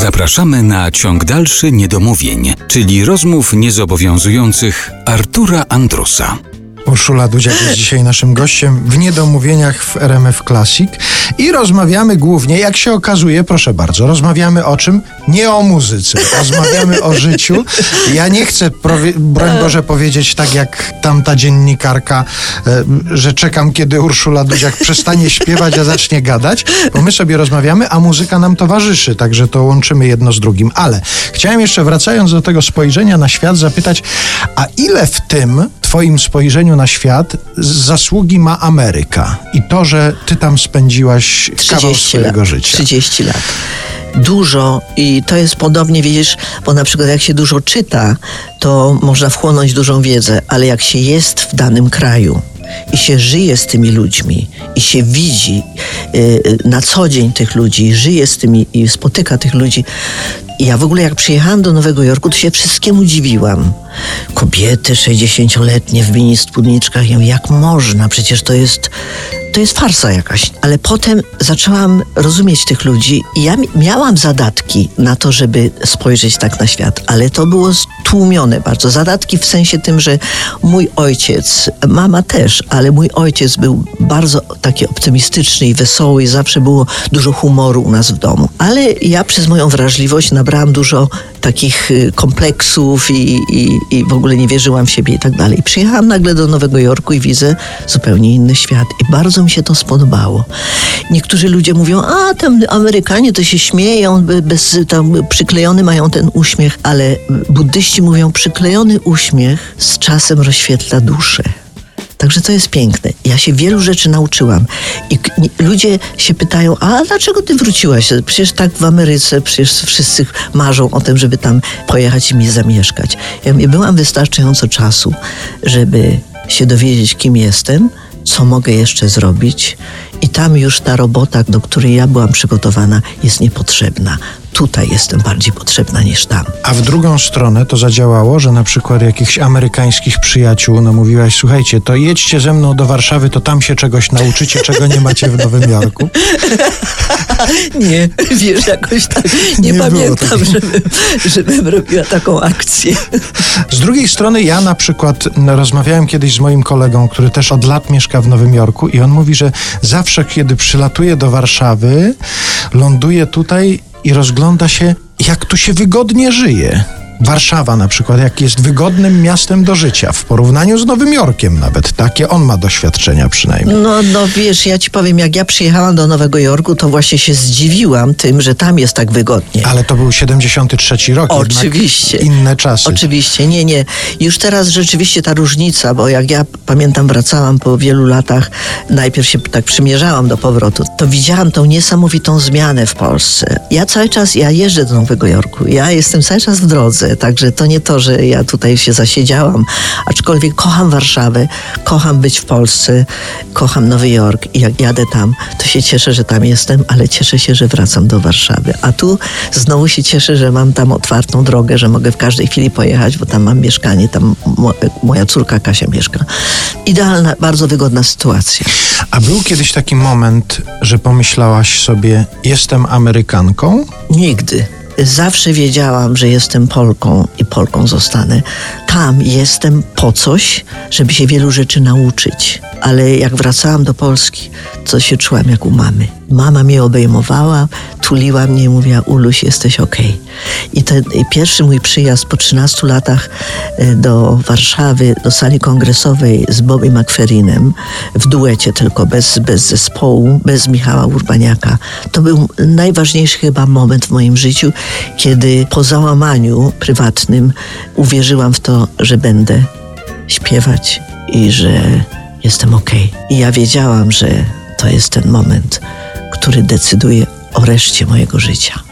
Zapraszamy na ciąg dalszy niedomówień, czyli rozmów niezobowiązujących Artura Andrusa. Urszula Dudziak jest dzisiaj naszym gościem w Niedomówieniach w RMF Classic i rozmawiamy głównie, jak się okazuje, proszę bardzo, rozmawiamy o czym? Nie o muzyce, rozmawiamy o życiu. Ja nie chcę, broń Boże, powiedzieć tak jak tamta dziennikarka, e, że czekam, kiedy Urszula Dudziak przestanie śpiewać, a zacznie gadać, bo my sobie rozmawiamy, a muzyka nam towarzyszy, także to łączymy jedno z drugim. Ale chciałem jeszcze, wracając do tego spojrzenia na świat, zapytać, a ile w tym Twoim spojrzeniu na świat zasługi ma Ameryka i to, że Ty tam spędziłaś kawał swojego lat, życia? 30 lat dużo i to jest podobnie, widzisz, bo na przykład jak się dużo czyta, to można wchłonąć dużą wiedzę, ale jak się jest w danym kraju i się żyje z tymi ludźmi i się widzi y, na co dzień tych ludzi, żyje z tymi i spotyka tych ludzi. I ja w ogóle jak przyjechałam do Nowego Jorku, to się wszystkiemu dziwiłam. Kobiety 60-letnie w mini spódniczkach, ja jak można? Przecież to jest to jest farsa jakaś. Ale potem zaczęłam rozumieć tych ludzi i ja miałam zadatki na to, żeby spojrzeć tak na świat, ale to było stłumione bardzo. Zadatki w sensie tym, że mój ojciec, mama też, ale mój ojciec był bardzo taki optymistyczny i wesoły i zawsze było dużo humoru u nas w domu. Ale ja przez moją wrażliwość nabrałam dużo takich y, kompleksów i, i, i w ogóle nie wierzyłam w siebie i tak dalej. Przyjechałam nagle do Nowego Jorku i widzę zupełnie inny świat i bardzo mi się to spodobało. Niektórzy ludzie mówią, a tam Amerykanie to się śmieją, bez, tam przyklejony mają ten uśmiech, ale buddyści mówią, przyklejony uśmiech z czasem rozświetla duszę. Także to jest piękne. Ja się wielu rzeczy nauczyłam. I ludzie się pytają, a dlaczego ty wróciłaś? Przecież tak w Ameryce, przecież wszyscy marzą o tym, żeby tam pojechać i mi zamieszkać. Ja byłam wystarczająco czasu, żeby się dowiedzieć, kim jestem, co mogę jeszcze zrobić. I tam już ta robota, do której ja byłam przygotowana, jest niepotrzebna tutaj jestem bardziej potrzebna niż tam. A w drugą stronę to zadziałało, że na przykład jakichś amerykańskich przyjaciół namówiłaś, słuchajcie, to jedźcie ze mną do Warszawy, to tam się czegoś nauczycie, czego nie macie w Nowym Jorku. nie, wiesz, jakoś tak nie, nie pamiętam, żebym, żebym robiła taką akcję. Z drugiej strony ja na przykład rozmawiałem kiedyś z moim kolegą, który też od lat mieszka w Nowym Jorku i on mówi, że zawsze kiedy przylatuje do Warszawy, ląduje tutaj i rozgląda się, jak tu się wygodnie żyje. Warszawa na przykład, jak jest wygodnym miastem do życia w porównaniu z Nowym Jorkiem nawet. Takie on ma doświadczenia przynajmniej. No, no wiesz, ja ci powiem, jak ja przyjechałam do Nowego Jorku, to właśnie się zdziwiłam tym, że tam jest tak wygodnie. Ale to był 73 rok. Oczywiście. Inne czasy. Oczywiście, nie, nie. Już teraz rzeczywiście ta różnica, bo jak ja pamiętam, wracałam po wielu latach, najpierw się tak przymierzałam do powrotu, to widziałam tą niesamowitą zmianę w Polsce. Ja cały czas, ja jeżdżę do Nowego Jorku, ja jestem cały czas w drodze Także to nie to, że ja tutaj się zasiedziałam, aczkolwiek kocham Warszawę, kocham być w Polsce, kocham Nowy Jork i jak jadę tam, to się cieszę, że tam jestem, ale cieszę się, że wracam do Warszawy. A tu znowu się cieszę, że mam tam otwartą drogę, że mogę w każdej chwili pojechać, bo tam mam mieszkanie, tam moja córka Kasia mieszka. Idealna, bardzo wygodna sytuacja. A był kiedyś taki moment, że pomyślałaś sobie, jestem Amerykanką? Nigdy. Zawsze wiedziałam, że jestem Polką i Polką zostanę. Tam jestem po coś, żeby się wielu rzeczy nauczyć. Ale jak wracałam do Polski, to się czułam jak u mamy. Mama mnie obejmowała, tuliła mnie i mówiła, Uluś, jesteś okej. Okay. I ten pierwszy mój przyjazd po 13 latach e, do Warszawy, do sali kongresowej z Bobby McFerrinem, w duecie tylko, bez, bez zespołu, bez Michała Urbaniaka, to był najważniejszy chyba moment w moim życiu, kiedy po załamaniu prywatnym uwierzyłam w że będę śpiewać i że jestem okej. Okay. I ja wiedziałam, że to jest ten moment, który decyduje o reszcie mojego życia.